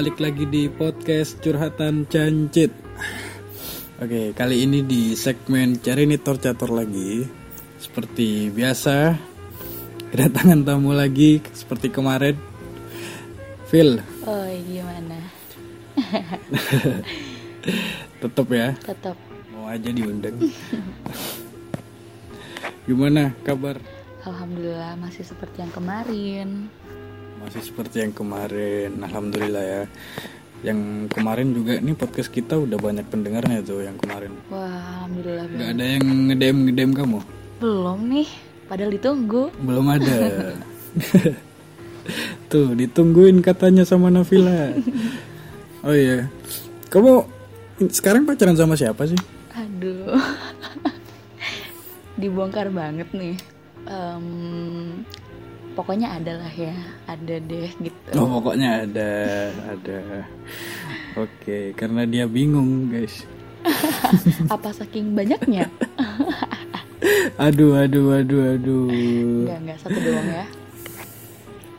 balik lagi di podcast curhatan cancit. Oke, kali ini di segmen Cerinitor Catur lagi. Seperti biasa, kedatangan tamu lagi seperti kemarin. Phil, Oh gimana? tetap ya, Tetap mau aja diundang. Gimana kabar? Alhamdulillah masih seperti yang kemarin Masih seperti yang kemarin, alhamdulillah ya. Yang kemarin juga nih podcast kita udah banyak pendengarnya tuh yang kemarin. Wah Alhamdulillah Gak banget ada yang ngedem ngedem kamu? Belum nih Padahal ditunggu Belum ada. Tuh, ditungguin katanya sama Nafila. Oh iya. Kamu sekarang pacaran sama siapa sih? Aduh Dibongkar banget nih Em, Pokoknya ada lah ya Ada deh gitu Oh, pokoknya ada, ada. Oke, karena dia bingung, guys. Apa saking banyaknya? Aduh, aduh, aduh, aduh. Enggak, enggak Satu doang ya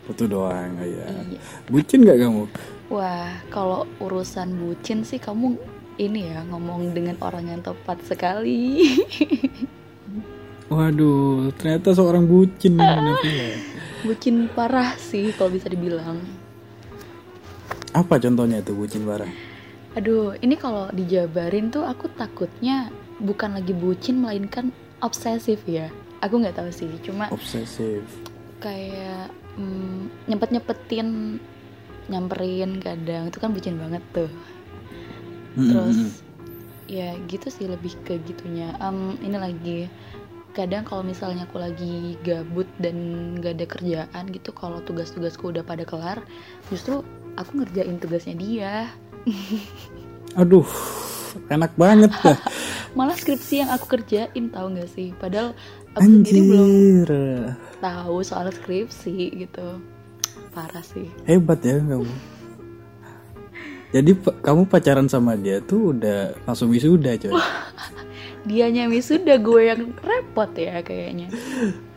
Satu doang, oh iya. Iya. Bucin gak kamu? Wah kalau urusan bucin sih kamu ini ya ngomong dengan orang yang tepat sekali Waduh, ternyata seorang bucin nih Nafila. Bucin parah sih kalau bisa dibilang Apa contohnya tuh bucin parah? Aduh, ini kalau dijabarin tuh aku takutnya bukan lagi bucin melainkan obsesif ya. Aku nggak tahu sih, cuma Obsesif. kayak mm, nyempet-nyempetin nyamperin kadang itu kan bucin banget tuh. Terus mm, mm. ya gitu sih lebih ke gitunya. Em, ini lagi kadang kalau misalnya aku lagi gabut dan gak ada kerjaan gitu kalau tugas-tugasku udah pada kelar justru aku ngerjain tugasnya dia Aduh, enak banget dah. malah skripsi yang aku kerjain tahu nggak sih padahal aku sendiri belum Anjir. tahu soal skripsi gitu parah sih Hebat ya kamu. Jadi kamu pacaran sama dia tuh udah langsung wisuda coy. Dianya wisuda gue yang repot ya kayaknya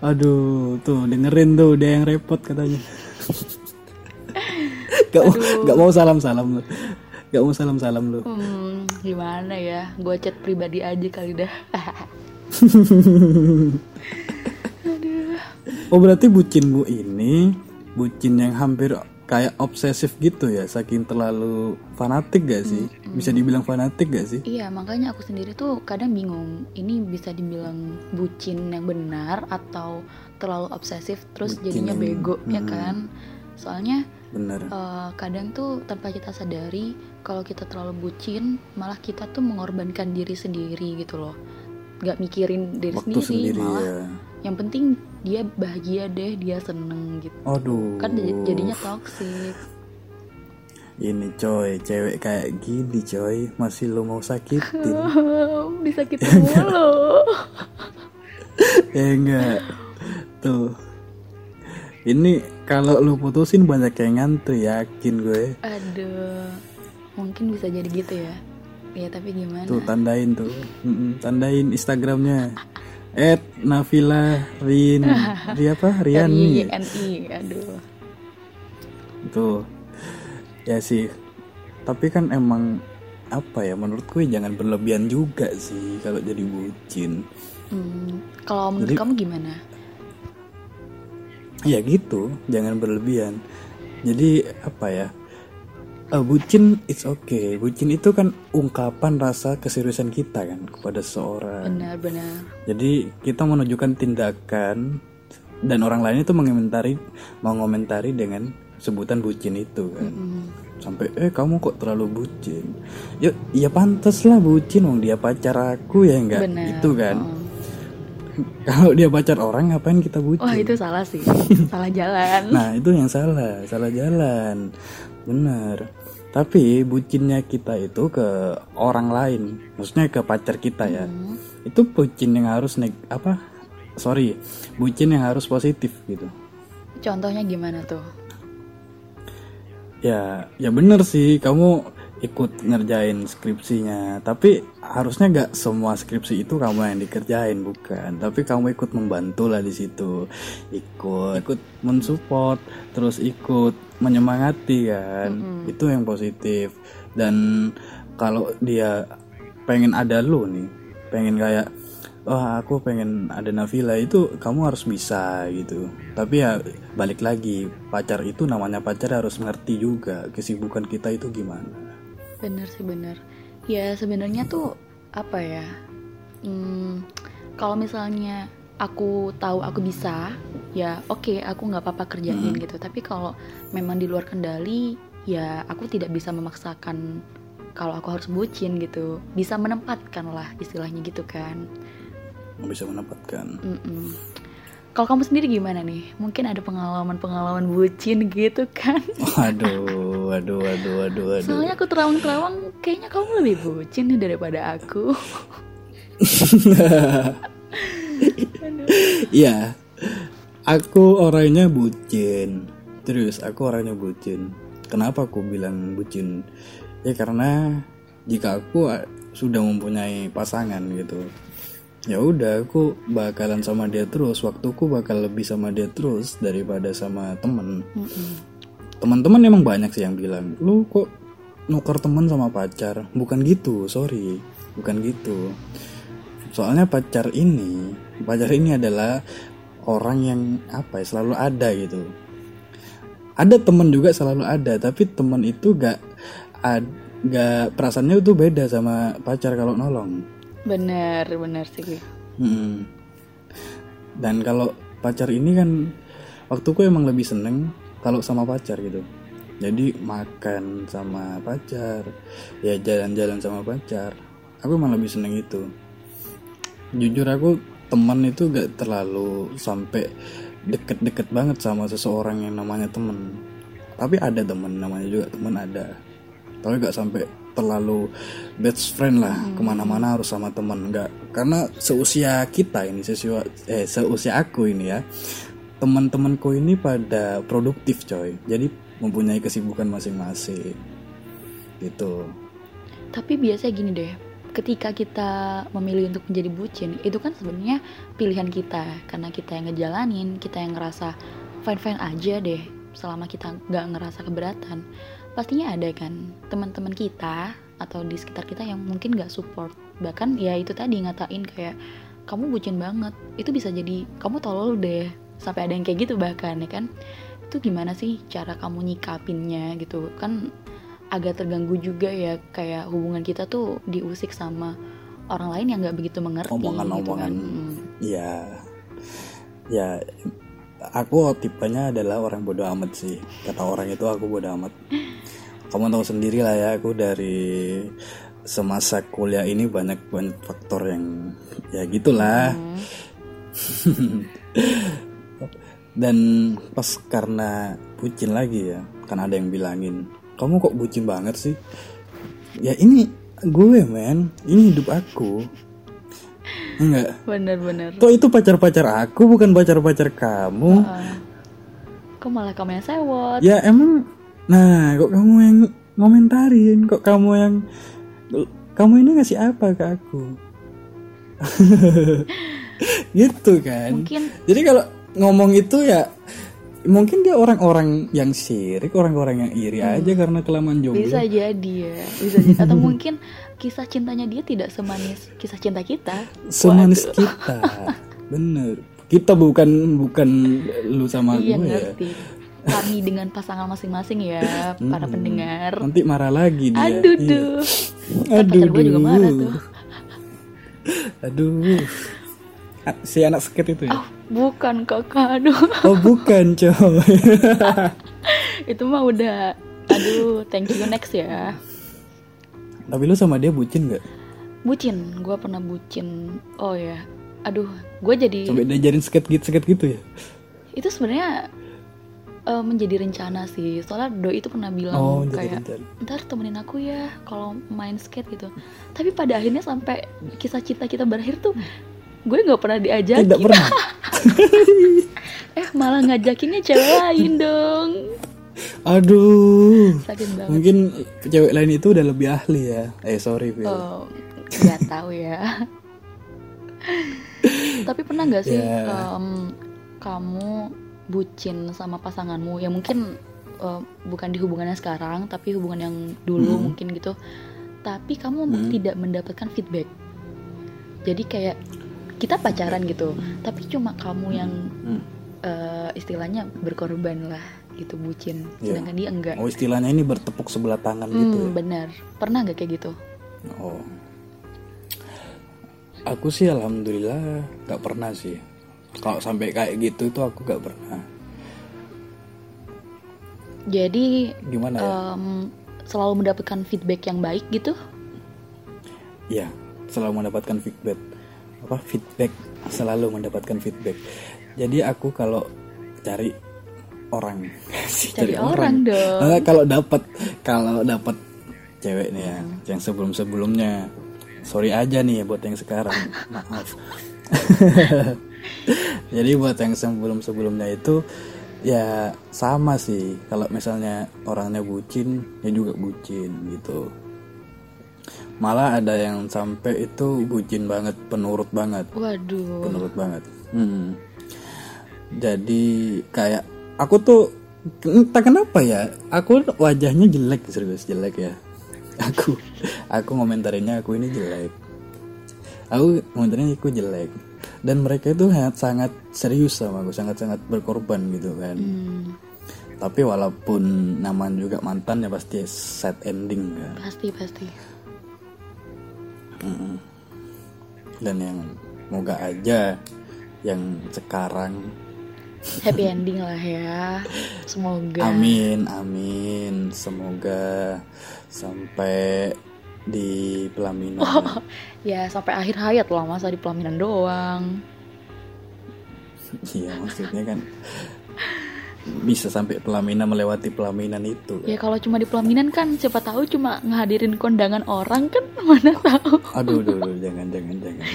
Aduh, tuh dengerin tuh dia yang repot katanya. gak, mau, gak mau salam-salam lu. Gak mau salam-salam lu. hmm, gimana ya gue chat pribadi aja kali dah Oh berarti bucin bu ini bucin yang hampir kayak obsesif gitu ya, saking terlalu fanatik gak sih? Bisa dibilang fanatik gak sih? iya makanya aku sendiri tuh kadang bingung ini bisa dibilang bucin yang benar atau terlalu obsesif terus Bucin jadinya yang- bego ya hmm. kan soalnya Bener. eh, kadang tuh tanpa kita sadari kalau kita terlalu bucin malah kita tuh mengorbankan diri sendiri gitu loh nggak mikirin diri Waktu sendiri, sendiri malah ya. yang penting dia bahagia deh dia seneng gitu Aduh. kan jadi- jadinya toxic Ini coy, cewek kayak gini coy, masih lo mau sakitin? disakitin mulu ya enggak. Tuh. Ini kalau lu putusin banyak yang ngantri, yakin gue. aduh mungkin bisa jadi gitu ya ya tapi gimana Tuh tandain tuh, Mm-mm, tandain Instagramnya. At Nafila Rin, Ri apa? Riani. RINI aduh Tuh. Ya sih. Tapi kan emang apa ya menurut gue jangan berlebihan juga sih kalau jadi bucin. Hmm, kalau menurut Jadi- kamu gimana Ya gitu, jangan berlebihan. Jadi apa ya? Eh, bucin it's okay. Bucin itu kan ungkapan rasa keseriusan kita kan kepada seseorang. benar-benar Jadi kita menunjukkan tindakan dan orang lain itu mengomentari mengomentari dengan sebutan bucin itu kan. Sampai eh kamu kok terlalu bucin. Ya ya pantas lah bucin wong dia pacar aku ya enggak benar itu kan. Oh. Kalau dia pacar orang ngapain kita bucin? wah itu salah sih salah jalan Nah itu yang salah, salah jalan, bener. Tapi bucinnya kita itu ke orang lain, maksudnya ke pacar kita ya. Hmm. Itu bucin yang harus neg apa? Sorry, bucin yang harus positif gitu. contohnya gimana tuh Ya, ya bener sih. Kamu ikut ngerjain skripsinya. Tapi harusnya nggak semua skripsi itu kamu yang dikerjain bukan. Tapi kamu ikut membantu lah di situ. Ikut ikut mensupport terus ikut menyemangati kan. Mm-mm. itu yang positif. Dan kalau dia pengen ada lu nih pengen kayak wah aku pengen ada Navila itu kamu harus bisa gitu. Tapi ya balik lagi pacar itu namanya pacar harus ngerti juga kesibukan kita itu gimana bener sih bener. Ya sebenarnya tuh apa ya hmm, kalau misalnya aku tahu aku bisa ya oke aku nggak apa-apa kerjain Hmm. gitu. Tapi kalau memang di luar kendali ya aku tidak bisa memaksakan kalau aku harus bucin gitu. Bisa menempatkan lah istilahnya gitu kan. Bisa menempatkan. Mm-mm. kalau kamu sendiri gimana nih? Mungkin ada pengalaman-pengalaman bucin gitu kan? Waduh waduh waduh waduh waduh soalnya aku terawang-terawang kayaknya kamu lebih bucin nih daripada aku. Iya, aku orangnya bucin. Terus aku orangnya bucin. Kenapa aku bilang bucin? Ya karena jika aku a- sudah mempunyai pasangan gitu, ya udah aku bakalan sama dia terus. Waktuku bakal lebih sama dia terus daripada sama temen. Mm-mm. Teman-teman emang banyak sih yang bilang, lu kok nuker temen sama pacar? Bukan gitu, sorry, bukan gitu. Soalnya pacar ini, pacar ini adalah orang yang apa ya selalu ada gitu. Ada temen juga selalu ada, tapi temen itu gak ad- gak perasaannya itu beda sama pacar kalau nolong. bener bener sih Mm-mm. Dan kalau pacar ini kan waktuku emang lebih seneng kalau sama pacar gitu. Jadi makan sama pacar, ya jalan-jalan sama pacar. Aku emang lebih seneng itu. Jujur aku teman itu gak terlalu sampai deket-deket banget sama seseorang yang namanya temen. Tapi ada temen namanya juga temen ada. Tapi gak sampai terlalu best friend lah ke mana-mana harus sama temen nggak karena seusia kita ini seusia eh seusia aku ini ya teman-temanku ini pada produktif coy. Jadi mempunyai kesibukan masing-masing. Gitu. Tapi biasanya gini deh ketika kita memilih untuk menjadi bucin itu kan sebenarnya pilihan kita. Karena kita yang ngejalanin kita yang ngerasa fine fine aja deh selama kita nggak ngerasa keberatan. Pastinya ada kan teman-teman kita atau di sekitar kita yang mungkin nggak support. Bahkan ya itu tadi ngatain kayak kamu bucin banget. Itu bisa jadi kamu tolol deh sampai ada yang kayak gitu bahkan ya kan itu gimana sih cara kamu nyikapinnya gitu kan agak terganggu juga ya kayak hubungan kita tuh diusik sama orang lain yang nggak begitu mengerti gitu kan Omongan-omongan. Mm. ya ya aku tipenya adalah orang bodoh amat sih kata orang itu aku bodoh amat kamu tahu sendiri lah ya aku dari semasa kuliah ini banyak banyak faktor yang ya gitulah Hmm. dan pas karena bucin lagi ya kan ada yang bilangin kamu kok bucin banget sih ya ini gue men ini hidup aku enggak bener-bener Toh itu pacar-pacar aku bukan pacar-pacar kamu. Ah. kok malah kamu yang sewot Ya emang nah kok kamu yang ngomentarin, kok kamu yang kamu ini ngasih apa ke aku? gitu kan. mungkin Jadi kalau ngomong itu ya mungkin dia orang-orang yang sirik, orang-orang yang iri aja karena kelamaan jomblo. bisa jadi ya bisa jadi atau mungkin kisah cintanya dia tidak semanis kisah cinta kita Semanis Waduh. kita. Bener. Kita bukan bukan lu sama iya gue ya. ngerti kami dengan pasangan masing-masing ya para Mm-mm. pendengar Nanti marah lagi dia. aduh Iya. duh pacar gue juga marah tuh Aduh. Si anak sket itu ya? Ah, bukan kakak aduh Oh bukan coy. itu mah udah aduh thank you next ya Tapi lu sama dia bucin gak? bucin gue pernah bucin oh ya aduh gue jadi Sampai diajarin sket gitu sket gitu ya? itu sebenarnya eh, menjadi rencana sih soalnya doi itu pernah bilang Oh kayak rencana. ntar temenin aku ya kalau main skate gitu tapi pada akhirnya sampai kisah cinta kita berakhir tuh gue nggak pernah diajakin Tidak pernah. eh malah ngajakinnya cewek lain dong Aduh. sakit banget Mungkin cewek lain itu udah lebih ahli ya. Eh sorry Phil. Oh, nggak tahu ya. Tapi pernah nggak sih Ya. em, kamu bucin sama pasanganmu yang mungkin eh, bukan di hubungannya sekarang, tapi hubungan yang dulu Hmm. mungkin gitu. Tapi kamu Hmm. tidak mendapatkan feedback. Jadi kayak kita pacaran gitu, tapi cuma kamu yang Hmm. eh, istilahnya berkorban lah gitu bucin, Iya. sedangkan dia enggak. Oh istilahnya ini bertepuk sebelah tangan gitu Hmm, ya. benar. Pernah nggak kayak gitu? Oh. Aku sih alhamdulillah gak pernah sih. Kalau sampai kayak gitu itu aku gak pernah. Jadi Gimana ya? em, selalu mendapatkan feedback yang baik gitu Iya, selalu mendapatkan feedback. Apa feedback? Selalu mendapatkan feedback. Jadi aku kalau cari orang, sih, Cari orang dong. Nah, kalau dapat kalau dapat cewek nih ya, yang sebelum sebelumnya, sorry aja nih buat yang sekarang, maaf. Jadi buat yang sebelum sebelumnya itu ya sama sih. Kalau misalnya orangnya bucin, ya juga bucin gitu. Malah ada yang sampai itu bucin banget, penurut banget waduh penurut banget. Hmm. Jadi kayak aku tuh entah kenapa ya, aku wajahnya jelek serius jelek ya. Aku aku ngomentarinnya aku ini jelek. Aku ngomentarinnya aku jelek. Dan mereka itu sangat sangat serius sama aku, sangat sangat berkorban gitu kan. Hmm, Tapi walaupun namanya juga mantan ya pasti sad ending kan. pasti pasti Dan yang moga aja yang sekarang happy ending lah ya semoga Amin, amin. Semoga sampai di pelaminan. ya sampai akhir hayat lah masa di pelaminan doang Iya, maksudnya kan bisa sampai pelaminan melewati pelaminan itu. ya kalau cuma di pelaminan kan siapa tahu cuma ngehadirin kondangan orang kan mana tahu Aduh, aduh, aduh, jangan, jangan, jangan.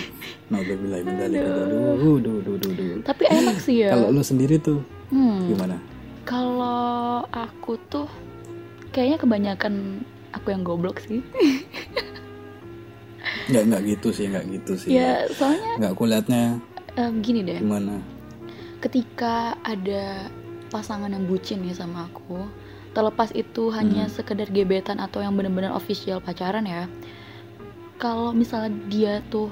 Nauzubillah min dzalik. Aduh, aduh, aduh, aduh, aduh, aduh. tapi enak sih ya Kalau lu sendiri tuh hmm, gimana? kalau aku tuh kayaknya kebanyakan aku yang goblok sih Nggak, nggak gitu sih, nggak gitu sih. ya soalnya Nggak kulihatnya em, gini deh gimana? ketika ada pasangan yang bucin nih sama aku terlepas itu hanya Hmm. sekedar gebetan atau yang benar-benar official pacaran ya kalau misalnya dia tuh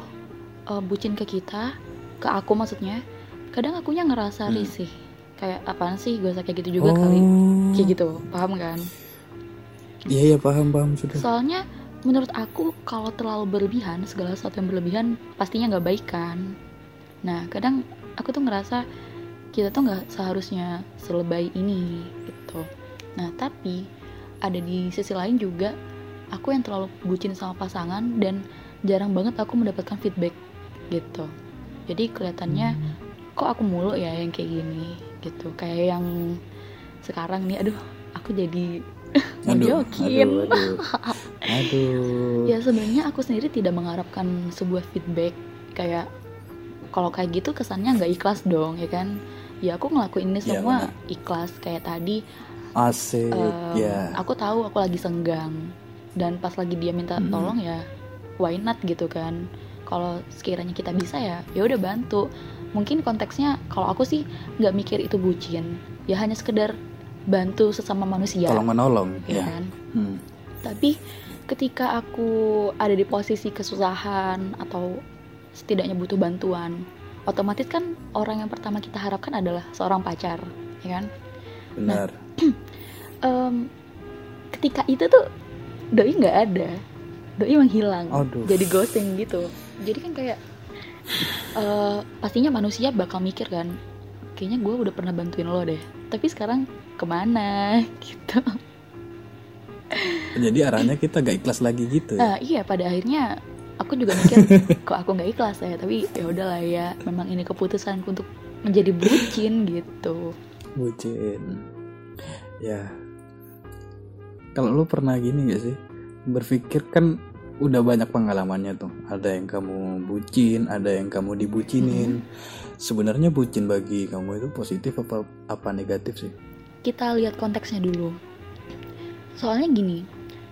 uh, bucin ke kita ke aku maksudnya kadang akunya ngerasa Hmm. risih kayak apaan sih gue kayak gitu juga kali Oh. kayak gitu paham kan Iya, iya, paham, paham sudah. soalnya menurut aku kalau terlalu berlebihan segala sesuatu yang berlebihan pastinya nggak baik kan nah kadang aku tuh ngerasa kita tuh nggak seharusnya selebay ini gitu nah tapi ada di sisi lain juga aku yang terlalu bucin sama pasangan dan jarang banget aku mendapatkan feedback gitu jadi kelihatannya kok aku mulu ya yang kayak gini gitu kayak yang sekarang nih aduh aku jadi Aduh, jokin aduh, aduh. Aduh. Ya sebenarnya aku sendiri tidak mengharapkan sebuah feedback kayak kalau kayak gitu kesannya nggak ikhlas dong ya kan? Ya aku ngelakuin ini Iya, semua ikhlas kayak tadi. Asik, em, ya. Aku tahu aku lagi senggang dan pas lagi dia minta Mm-mm. tolong ya why not gitu kan? Kalau sekiranya kita bisa ya ya udah bantu. Mungkin konteksnya kalau aku sih nggak mikir itu bucin. Ya hanya sekedar bantu sesama manusia, Tolong menolong, ya ya. kan? Hmm. Tapi ketika aku ada di posisi kesusahan atau setidaknya butuh bantuan, otomatis kan orang yang pertama kita harapkan adalah seorang pacar, ya kan? Benar. Em, ketika itu tuh doi nggak ada, doi menghilang, Aduh. jadi ghosting gitu. Jadi kan kayak eh, pastinya manusia bakal mikir kan, kayaknya gue udah pernah bantuin lo deh, tapi sekarang ke mana gitu. Jadi arahnya kita gak ikhlas lagi gitu. ya? Nah, iya pada akhirnya aku juga mikir kok aku nggak ikhlas ya tapi ya udahlah ya memang ini keputusanku untuk menjadi bucin gitu Bucin. Ya. Kalau lu pernah gini gak sih? Berpikir kan udah banyak pengalamannya tuh. Ada yang kamu bucin, ada yang kamu dibucinin. Sebenarnya bucin bagi kamu itu positif apa apa negatif sih? kita lihat konteksnya dulu. Soalnya gini,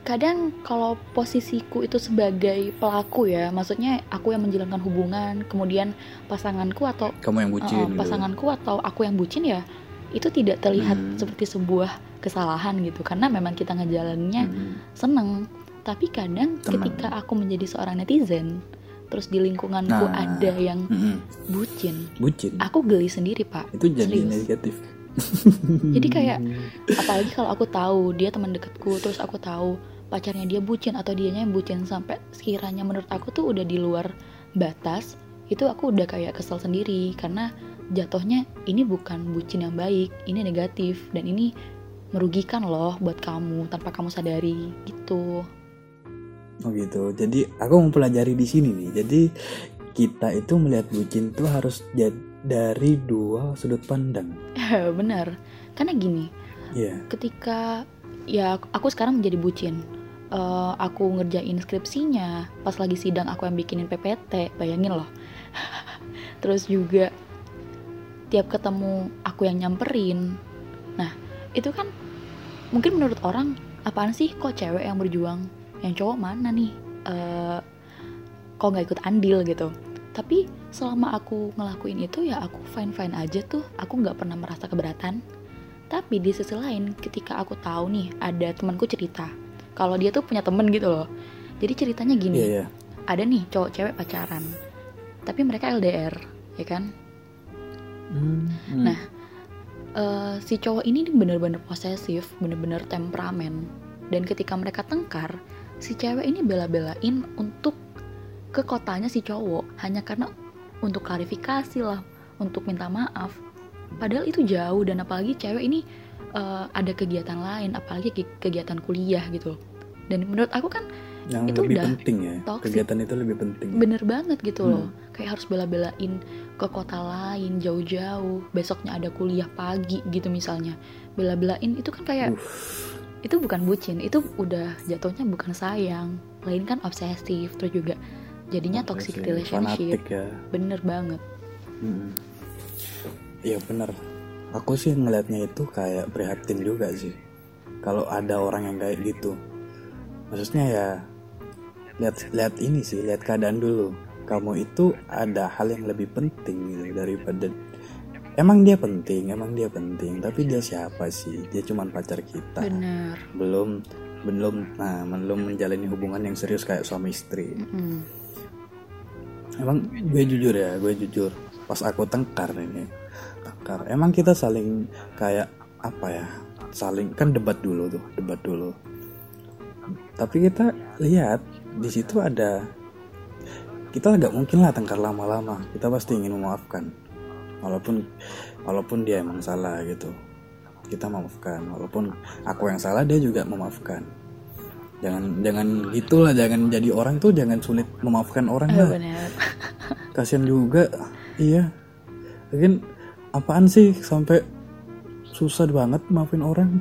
kadang kalau posisiku itu sebagai pelaku ya, maksudnya aku yang menjalankan hubungan, kemudian pasanganku atau kamu yang bucin uh, gitu. pasanganku atau aku yang bucin ya, itu tidak terlihat Hmm. seperti sebuah kesalahan gitu, karena memang kita ngejalaninnya Hmm. seneng. Tapi kadang Tenang. ketika aku menjadi seorang netizen, terus di lingkunganku Nah. ada yang Mm-mm. bucin, bucin aku geli sendiri pak. itu jadi Serius. negatif Jadi kayak apalagi kalau aku tahu dia teman dekatku terus aku tahu pacarnya dia bucin atau dianya yang bucin sampai sekiranya menurut aku tuh udah di luar batas itu aku udah kayak kesel sendiri karena jatuhnya ini bukan bucin yang baik ini negatif dan ini merugikan loh buat kamu tanpa kamu sadari gitu Oh gitu. Jadi aku mau pelajari di sini nih. Jadi kita itu melihat bucin tuh harus dari dua sudut pandang. bener karena gini Iya. ketika ya aku sekarang menjadi bucin Eh, aku ngerjain skripsinya. Pas lagi sidang aku yang bikinin PPT bayangin loh. Terus juga tiap ketemu aku yang nyamperin. Nah itu kan mungkin menurut orang apaan sih kok cewek yang berjuang? Yang cowok mana nih? Eh, kok nggak ikut andil gitu? Tapi selama aku ngelakuin itu ya aku fine fine aja tuh. Aku nggak pernah merasa keberatan. Tapi di sisi lain ketika aku tahu nih ada temanku cerita kalau dia tuh punya temen gitu loh jadi ceritanya gini Iya, iya. ada nih cowok cewek pacaran tapi mereka LDR ya kan Hmm, hmm. Nah, Eh, si cowok ini bener-bener posesif bener-bener temperamen dan ketika mereka tengkar si cewek ini bela-belain untuk ke kotanya si cowok hanya karena untuk klarifikasi lah untuk minta maaf padahal itu jauh dan apalagi cewek ini eh, ada kegiatan lain apalagi ke- kegiatan kuliah gitu dan menurut aku kan yang itu lebih udah penting ya. toxic. Kegiatan itu lebih penting. bener banget gitu Hmm. loh kayak harus bela-belain ke kota lain jauh-jauh besoknya ada kuliah pagi gitu misalnya bela-belain itu kan kayak Uff, itu bukan bucin itu udah jatuhnya bukan sayang lain kan obsesif terus juga jadinya apa toxic relationship Fanatik ya. bener banget Hmm. Iya benar. Aku sih ngelihatnya itu kayak prihatin juga sih. Kalau ada orang yang kayak gitu. Maksudnya ya lihat lihat ini sih, lihat keadaan dulu. Kamu itu ada hal yang lebih penting gitu daripada Emang dia penting, emang dia penting, tapi dia siapa sih? Dia cuman pacar kita. bener Belum belum nah belum menjalani hubungan yang serius kayak suami istri. Mm-mm. Emang gue jujur ya, gue jujur. Pas aku tengkar ini, tengkar. Emang kita saling kayak apa ya? Saling kan debat dulu tuh, debat dulu. Tapi kita lihat di situ ada kita nggak mungkin lah tengkar lama-lama. Kita pasti ingin memaafkan. Walaupun walaupun dia emang salah gitu. Kita memaafkan. Walaupun aku yang salah dia juga memaafkan. Jangan jangan gitulah, jangan jadi orang tuh jangan sulit memaafkan orang Eh, lah bener kasihan juga iya mungkin apaan sih? Sampai susah banget maafin orang.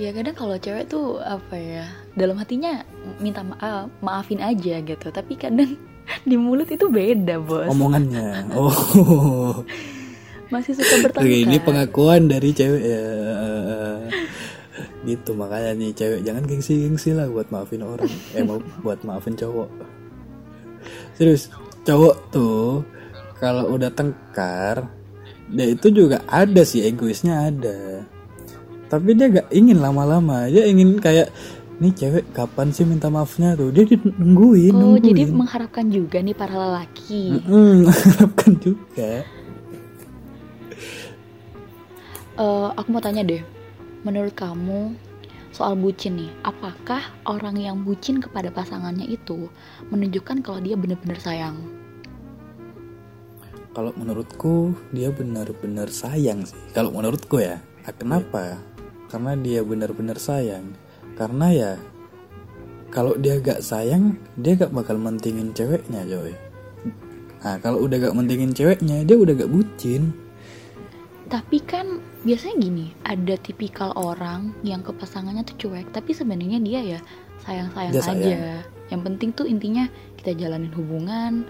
Ya kadang kalau cewek tuh apa ya dalam hatinya minta maaf maafin aja gitu. Tapi kadang di mulut itu beda bos. Omongannya. Oh. Masih suka bertengkar. Oke, ini pengakuan dari cewek ya. Gitu makanya nih cewek jangan gengsi gengsi lah buat maafin orang. Eh mau buat maafin cowok. Serius cowok tuh kalau udah tengkar dia itu juga ada sih egoisnya ada. Tapi dia gak ingin lama-lama. Dia ingin kayak nih cewek kapan sih minta maafnya tuh? Dia di- nungguin oh nungguin. jadi mengharapkan juga nih para lelaki. Mm-mm, harapkan juga. Eh, aku mau tanya deh, menurut kamu soal bucin nih, apakah orang yang bucin kepada pasangannya itu menunjukkan kalau dia benar-benar sayang? Kalau menurutku dia benar-benar sayang sih. Kalau menurutku ya. Nah, kenapa? Karena dia benar-benar sayang. Karena ya kalau dia gak sayang, dia gak bakal mentingin ceweknya, coy. Nah, kalau udah gak mentingin ceweknya, dia udah gak bucin. Tapi kan biasanya gini, ada tipikal orang yang ke pasangannya tuh cuek, tapi sebenarnya dia ya sayang-sayang Dia aja. sayang. Yang penting tuh intinya kita jalanin hubungan,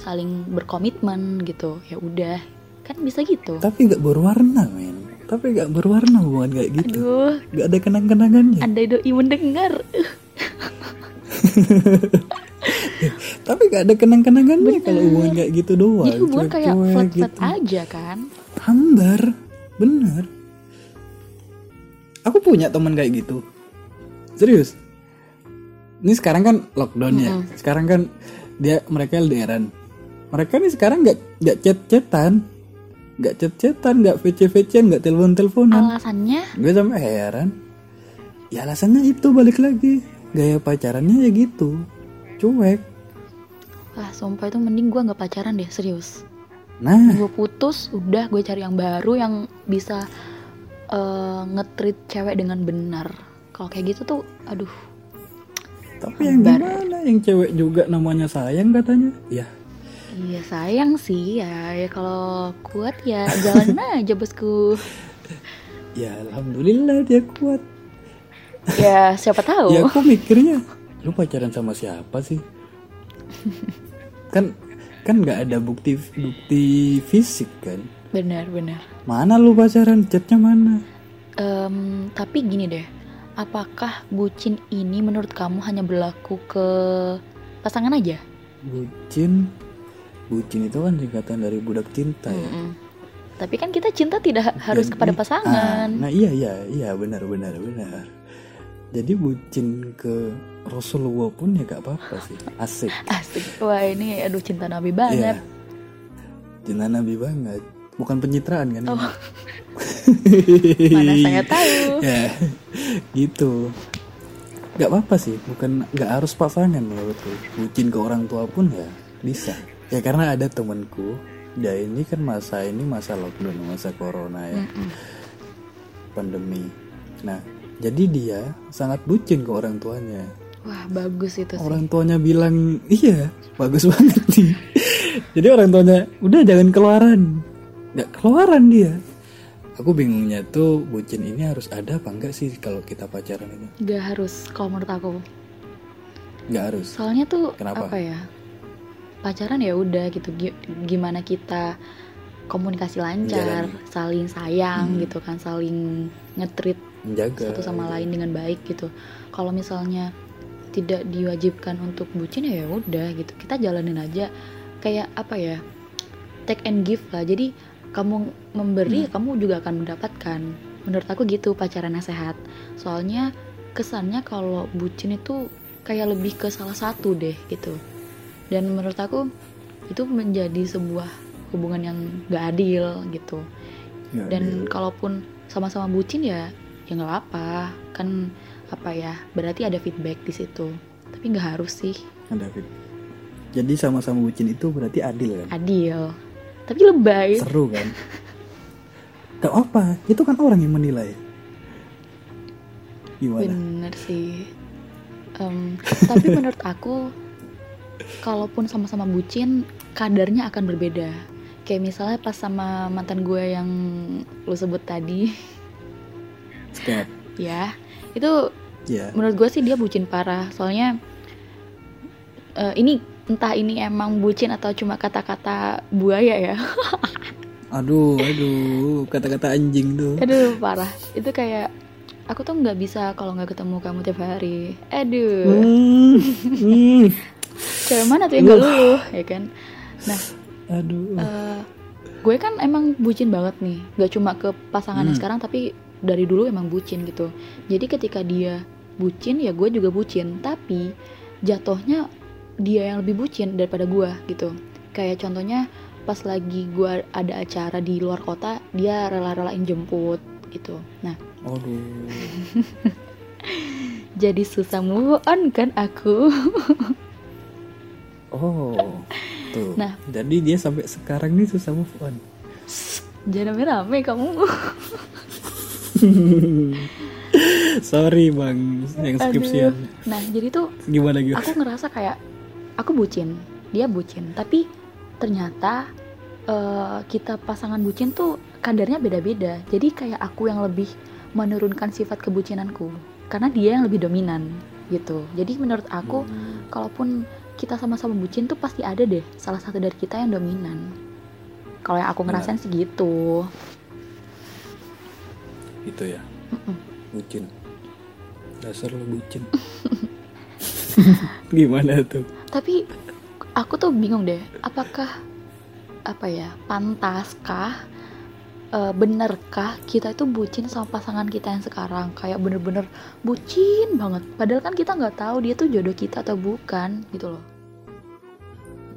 saling berkomitmen gitu. Ya udah, kan bisa gitu. Tapi gak berwarna, men. tapi gak berwarna hubungan kayak gitu. Aduh. Gak ada kenang-kenangannya. Andai doi mendengar. Tapi gak ada kenang-kenangannya kalau hubungan kayak gitu doang. Jadi hubungan kayak flat flat gitu. aja kan. Hambar. Bener. Aku punya teman kayak gitu. Serius. Ini sekarang kan lockdown ya. Sekarang kan dia mereka LDRan mereka nih sekarang nggak nggak chat chatan nggak chat chatan nggak vc vc nggak telepon teleponan alasannya? Gue sampai heran. Ya alasannya itu balik lagi. Gaya pacarannya ya gitu. Cuek. Wah sumpah itu mending gue nggak pacaran deh serius. Nah. Gue putus udah gue cari yang baru yang bisa eh, nge-treat cewek dengan benar. Kalau kayak gitu tuh aduh. Tapi yang gimana? Yang cewek juga namanya sayang katanya. Ya iya sayang sih ya. Ya kalau kuat ya jalan aja bosku. Ya alhamdulillah dia kuat. Ya siapa tahu. Ya aku mikirnya lu pacaran sama siapa sih? Kan kan nggak ada bukti bukti fisik kan? Benar benar. Mana lu pacaran? Chatnya mana? Em, tapi gini deh. Apakah bucin ini menurut kamu hanya berlaku ke pasangan aja? Bucin bucin itu kan singkatan dari budak cinta ya. Mm-mm. tapi kan kita cinta tidak harus Jadi- kepada ah, pasangan. Nah iya iya iya benar benar benar. Jadi bucin ke Rasulullah pun ya gak apa-apa sih. Asik. Asik. Wah ini aduh cinta nabi Iya. banget cinta Nabi banget. Bukan pencitraan kan? Oh. mana saya tahu. Ya gitu. Nggak apa-apa sih. Bukan nggak harus pasangan menurutku bucin ke orang tua pun ya bisa ya karena ada temanku dia ini kan masa ini masa lockdown masa corona ya. Mm-mm. pandemi. Nah jadi dia sangat bucin ke orang tuanya. Wah bagus itu sih. Orang tuanya bilang iya bagus banget nih. Jadi orang tuanya udah jangan keluaran. Nggak keluaran dia. Aku bingungnya tuh bucin ini harus ada apa enggak sih kalau kita pacaran ini? Gak harus kalau menurut aku. Nggak harus. Soalnya tuh Kenapa? apa ya pacaran ya udah gitu. Gi- gimana kita komunikasi lancar Menjalani. saling sayang Hmm. gitu kan saling ngetrit menjaga satu sama lain dengan baik gitu. Kalau misalnya tidak diwajibkan untuk bucin ya udah gitu. Kita jalanin aja kayak apa ya take and give lah. Jadi kamu memberi kamu juga akan mendapatkan. Menurut aku gitu pacaran yang sehat. Soalnya kesannya kalau bucin itu kayak lebih ke salah satu deh gitu dan menurut aku itu menjadi sebuah hubungan yang gak adil gitu. Nggak dan adil. kalaupun sama-sama bucin ya ya nggak apa kan apa ya berarti ada feedback di situ. Tapi nggak harus sih. Ada fit jadi sama-sama bucin itu berarti adil kan? Adil. Tapi lebay. Seru kan? Gak apa? Itu kan orang yang menilai. Gimana? Bener sih. Em, tapi menurut aku kalaupun sama-sama bucin kadarnya akan berbeda. Kayak misalnya pas sama mantan gue yang lu sebut tadi. Skep. ya itu ya. menurut gue sih dia bucin parah. Soalnya eh, ini entah ini emang bucin atau cuma kata-kata buaya ya. Aduh aduh kata-kata anjing tuh. Aduh parah. Itu kayak aku tuh nggak bisa kalau nggak ketemu kamu tiap hari. Aduh. Hmm, hmm. Cewek mana tuh yang gak luluh ya kan? Nah aduh. eh, gue kan emang bucin banget nih. Gak cuma ke pasangannya Hmm. sekarang tapi dari dulu emang bucin gitu. Jadi ketika dia bucin ya gue juga bucin. Tapi jatuhnya dia yang lebih bucin daripada gue gitu. Kayak contohnya pas lagi gue ada acara di luar kota dia rela-relain jemput gitu. Nah. Aduh. Jadi susah move on kan aku oh tuh. Nah. jadi dia sampai sekarang nih susah move on. Jangan rame-rame kamu. Sorry bang yang skripsian. Nah jadi tuh gimana gitu aku ngerasa kayak aku bucin. Dia bucin. Tapi ternyata eh, kita pasangan bucin tuh kadarnya beda-beda. Jadi kayak aku yang lebih menurunkan sifat kebucinanku. Karena dia yang lebih dominan gitu. Jadi menurut aku Hmm. kalaupun kita sama-sama bucin tuh pasti ada deh salah satu dari kita yang dominan. Kalau yang aku Benar. ngerasain sih gitu. Itu ya? Bucin. Dasar lu bucin. Gimana tuh? Tapi aku tuh bingung deh apakah apa ya pantaskah e, benerkah kita itu bucin sama pasangan kita yang sekarang? Kayak bener-bener bucin banget. Padahal kan kita nggak tahu dia tuh jodoh kita atau bukan gitu loh.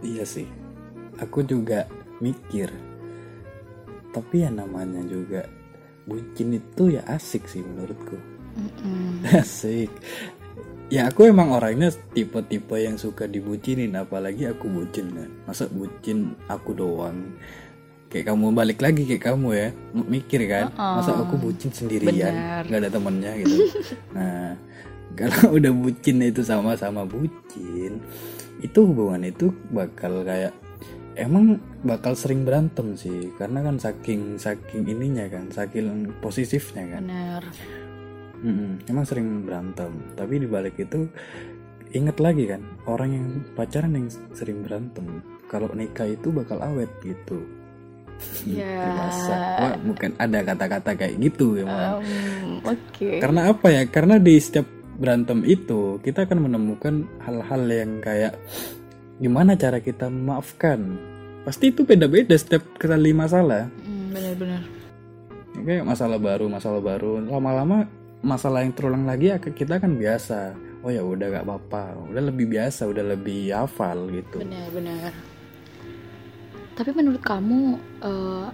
Iya sih. Aku juga mikir. Tapi ya namanya juga bucin itu ya asik sih menurutku. Mm-mm. asik. Ya aku emang orangnya tipe-tipe yang suka dibucinin apalagi aku bucin kan. Masa bucin aku doang kayak kamu balik lagi kayak kamu ya. Mikir kan Uh-uh. masa aku bucin sendirian? Nggak ada temennya gitu. Nah kalau udah bucin itu sama-sama bucin itu hubungan itu bakal kayak emang bakal sering berantem sih. Karena kan saking saking ininya kan saking positifnya kan. Bener Mm-mm, emang sering berantem. Tapi dibalik itu inget lagi kan orang yang pacaran yang sering berantem kalau nikah itu bakal awet gitu Ya. Masa? Wah, bukan ada kata-kata kayak gitu ya. Um, oke. Karena apa ya? Karena di setiap berantem itu kita akan menemukan hal-hal yang kayak gimana cara kita memaafkan? Pasti itu beda-beda setiap kali masalah. Mm, bener-bener Ya, kayak masalah baru masalah baru. Lama-lama masalah yang terulang lagi ya kita kan biasa. Oh ya udah gak apa-apa. Udah lebih biasa udah lebih hafal gitu. Benar-benar tapi menurut kamu eh,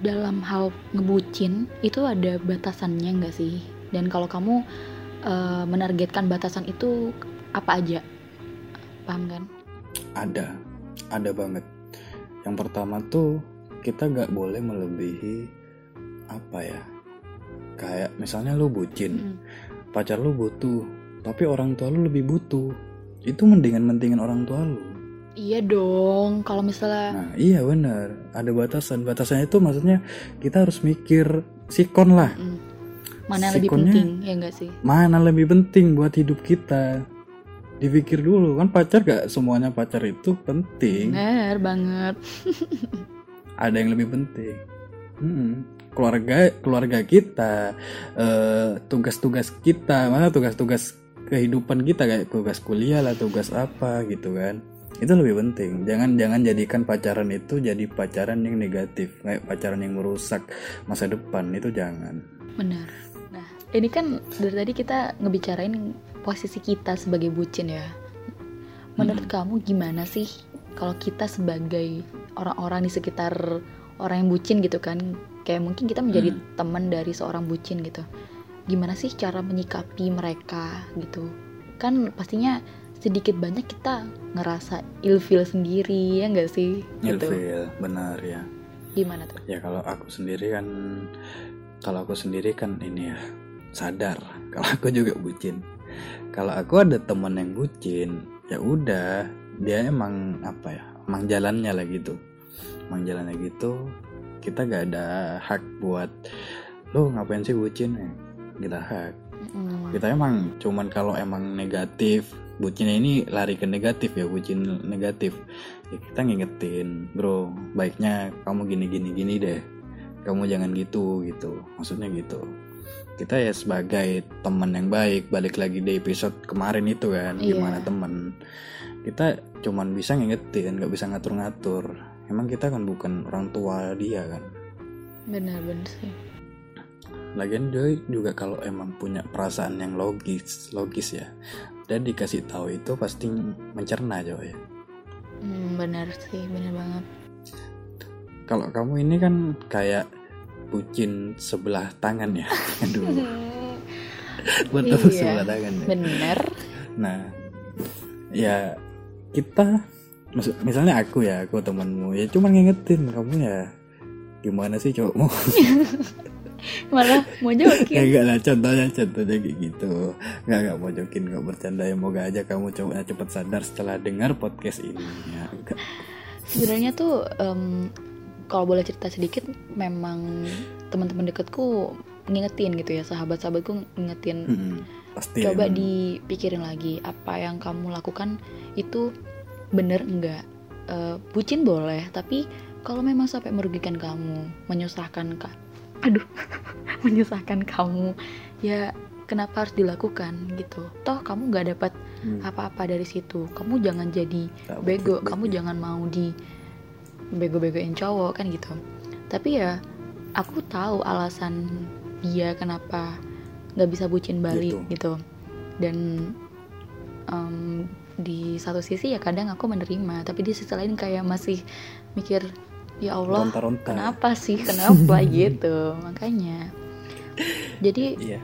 dalam hal ngebucin itu ada batasannya nggak sih? Dan kalau kamu eh, menargetkan batasan itu apa aja? Paham kan? Ada. Ada banget. Yang pertama tuh kita gak boleh melebihi apa ya? Kayak misalnya lu bucin. Mm. pacar lu butuh tapi orang tua lu lebih butuh. Itu mendingan mentingin orang tua lu iya dong kalau misalnya Nah, iya benar. Ada batasan. Batasannya itu maksudnya kita harus mikir sikon lah. mm, mana yang lebih sikonnya- penting ya enggak sih Mana lebih penting buat hidup kita? Dipikir dulu kan pacar gak semuanya pacar itu penting. benar banget Ada yang lebih penting. Mm-mm. Keluarga keluarga kita, eh, tugas-tugas kita, mana tugas-tugas kehidupan kita kayak tugas kuliah lah, tugas apa gitu kan. Itu lebih penting. Jangan jangan jadikan pacaran itu jadi pacaran yang negatif, kayak pacaran yang merusak masa depan. Itu jangan. benar. Nah ini kan dari tadi kita ngebicarain posisi kita sebagai bucin ya. Menurut kamu gimana sih kalau kita sebagai orang-orang di sekitar orang yang bucin gitu kan? Kayak mungkin kita menjadi teman dari seorang bucin gitu. Gimana sih cara menyikapi mereka gitu? Kan pastinya sedikit banyak kita ngerasa ilfeel sendiri ya enggak sih gitu Ilfil, benar ya. gimana tuh Ya kalau aku sendiri kan kalau aku sendiri kan ini ya sadar kalau aku juga bucin. Kalau aku ada teman yang bucin, ya udah dia emang apa ya, emang jalannya lah gitu. Emang jalannya gitu. Kita gak ada hak buat lo ngapain sih bucin ya? Kita hak. Mm, Kita emang cuman kalau emang negatif, bucinnya ini lari ke negatif ya, bucin negatif. Ya kita ngingetin, bro, baiknya kamu gini gini gini deh. Kamu jangan gitu gitu. Maksudnya gitu. Kita ya sebagai teman yang baik, balik lagi di episode kemarin itu kan, Iya. gimana temen. Kita cuman bisa ngingetin, nggak bisa ngatur-ngatur. Emang kita kan bukan orang tua dia kan. benar-benar sih Lagian dia juga kalau emang punya perasaan yang logis, logis ya. Dan dikasih tahu itu pasti mencerna coy. Hmm, benar sih benar banget Kalau kamu ini kan kayak bucin sebelah tangan ya. Aduh, betul Iya. sebelah tangan ya. bener Nah, ya kita maksud misalnya aku ya, aku temanmu ya cuma ngingetin kamu ya gimana sih cowokmu malah mau ya jokin enggak lah contohnya contohnya kayak gitu nggak nggak mau jokin nggak bercanda ya moga aja kamu coba cepet sadar setelah dengar podcast ini ya enggak. sebenarnya tuh em, kalau boleh cerita sedikit memang teman-teman deketku ngingetin gitu ya sahabat-sahabatku ngingetin Mm-mm. pasti coba emang. dipikirin lagi apa yang kamu lakukan itu bener enggak Eh, bucin boleh tapi kalau memang sampai merugikan kamu menyusahkan ka- aduh menyusahkan kamu ya kenapa harus dilakukan gitu toh kamu nggak dapat Hmm. apa-apa dari situ kamu jangan jadi bego baik-baik. kamu jangan mau di bego-begoin cowok kan gitu tapi ya aku tahu alasan dia kenapa nggak bisa bucin balik Gitu. gitu dan em, di satu sisi ya kadang aku menerima tapi di sisi lain kayak masih mikir ya Allah kenapa sih? Kenapa gitu? Makanya. Jadi Iya.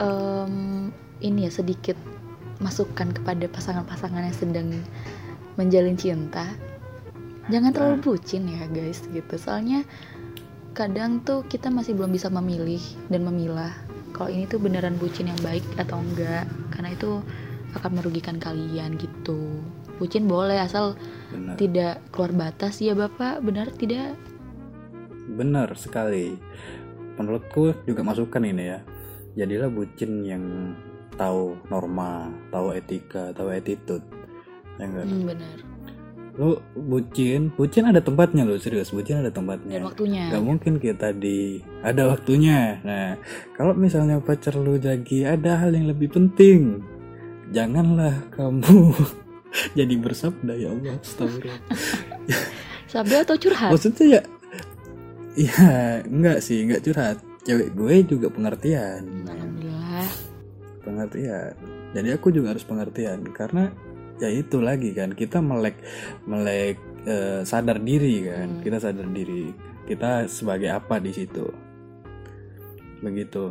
em, ini ya sedikit masukan kepada pasangan-pasangan yang sedang menjalin cinta. Jangan terlalu Nah. bucin ya guys gitu. Soalnya kadang tuh kita masih belum bisa memilih dan memilah kalau ini tuh beneran bucin yang baik atau enggak. Karena itu akan merugikan kalian gitu bucin boleh asal Benar. tidak keluar batas ya bapak benar tidak Benar sekali. Menurutku juga masukan ini ya. Jadilah bucin yang tahu norma, tahu etika, tahu attitude. Ya enggak? hmm, benar Lu bucin, bucin ada tempatnya lo serius. Bucin ada tempatnya. dan waktunya Gak mungkin kita di ada waktunya. Nah, kalau misalnya pacar lu lagi ada hal yang lebih penting, janganlah kamu jadi bersabda ya Allah. Astagfirullah. sabda atau curhat Maksudnya ya, ya enggak sih, enggak curhat. Cewek gue juga pengertian, alhamdulillah pengertian. Jadi aku juga harus pengertian karena ya itu lagi kan kita melek melek eh, sadar diri kan, Hmm. kita sadar diri kita sebagai apa di situ. Begitu.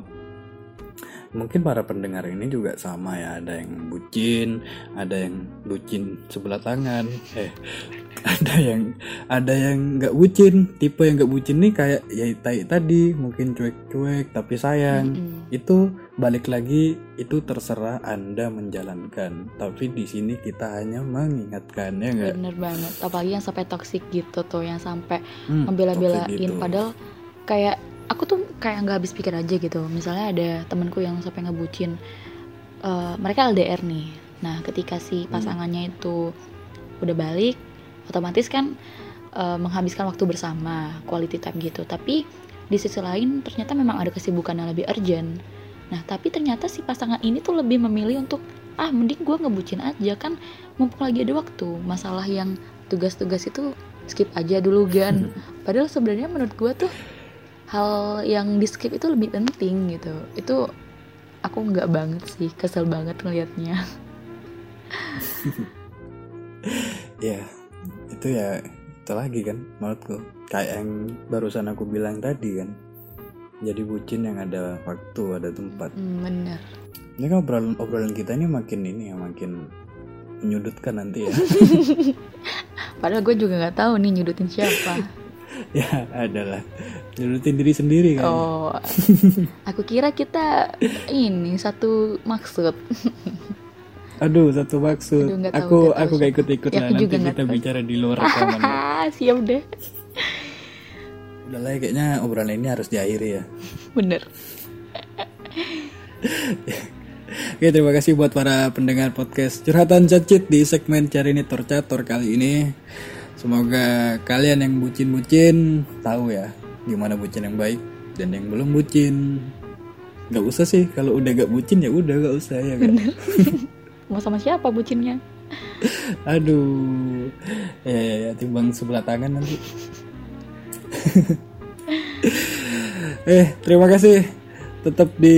Mungkin para pendengar ini juga sama ya, ada yang bucin, ada yang bucin sebelah tangan, eh ada yang ada yang nggak bucin, tipe yang nggak bucin nih kayak ya tai tadi, mungkin cuek-cuek tapi sayang. Mm-mm. Itu balik lagi itu terserah Anda menjalankan. Tapi di sini kita hanya mengingatkan ya enggak? bener banget apalagi yang sampai toxic gitu tuh yang sampai Hmm, membela-belain gitu. padahal kayak aku tuh kayak nggak habis pikir aja gitu. Misalnya ada temenku yang sampai ngebucin eh, mereka LDR nih. Nah ketika si Hmm. pasangannya itu udah balik otomatis kan eh, menghabiskan waktu bersama quality time gitu. Tapi di sisi lain ternyata memang ada kesibukan yang lebih urgent. Nah tapi ternyata si pasangan ini tuh lebih memilih untuk ah mending gue ngebucin aja kan mumpung lagi ada waktu. Masalah yang tugas-tugas itu skip aja dulu gan padahal sebenarnya menurut gue tuh hal yang di skip itu lebih penting gitu itu aku nggak banget sih kesel banget ngelihatnya Ya, itu ya itu lagi kan menurutku. Kayak yang barusan aku bilang tadi kan. Jadi bucin yang ada waktu, ada tempat. hmm, bener Ini kan obrolan obrolan kita ini makin ini ya makin menyudutkan nanti ya. padahal gue juga nggak tahu nih nyudutin siapa ya adalah nyudutin diri sendiri kan. oh aku kira kita ini satu maksud Aduh, satu maksud. Aduh, tahu, aku tahu aku gak siapa. ikut-ikut Ya, lah nanti kita tahu. bicara di luar rekaman. ah siap deh Udah lah ya, kayaknya obrolan ini harus diakhiri ya. bener Oke, terima kasih buat para pendengar podcast Curhatan Cacit di segmen Cari Ini Torcator kali ini. Semoga kalian yang bucin-bucin tahu ya gimana bucin yang baik dan yang belum bucin nggak usah sih kalau udah gak bucin ya udah gak usah ya kan. mau sama siapa bucinnya Aduh, ya, ya, ya timbang sebelah tangan nanti. eh, terima kasih. Tetap di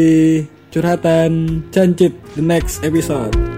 curhatan cancit the next episode.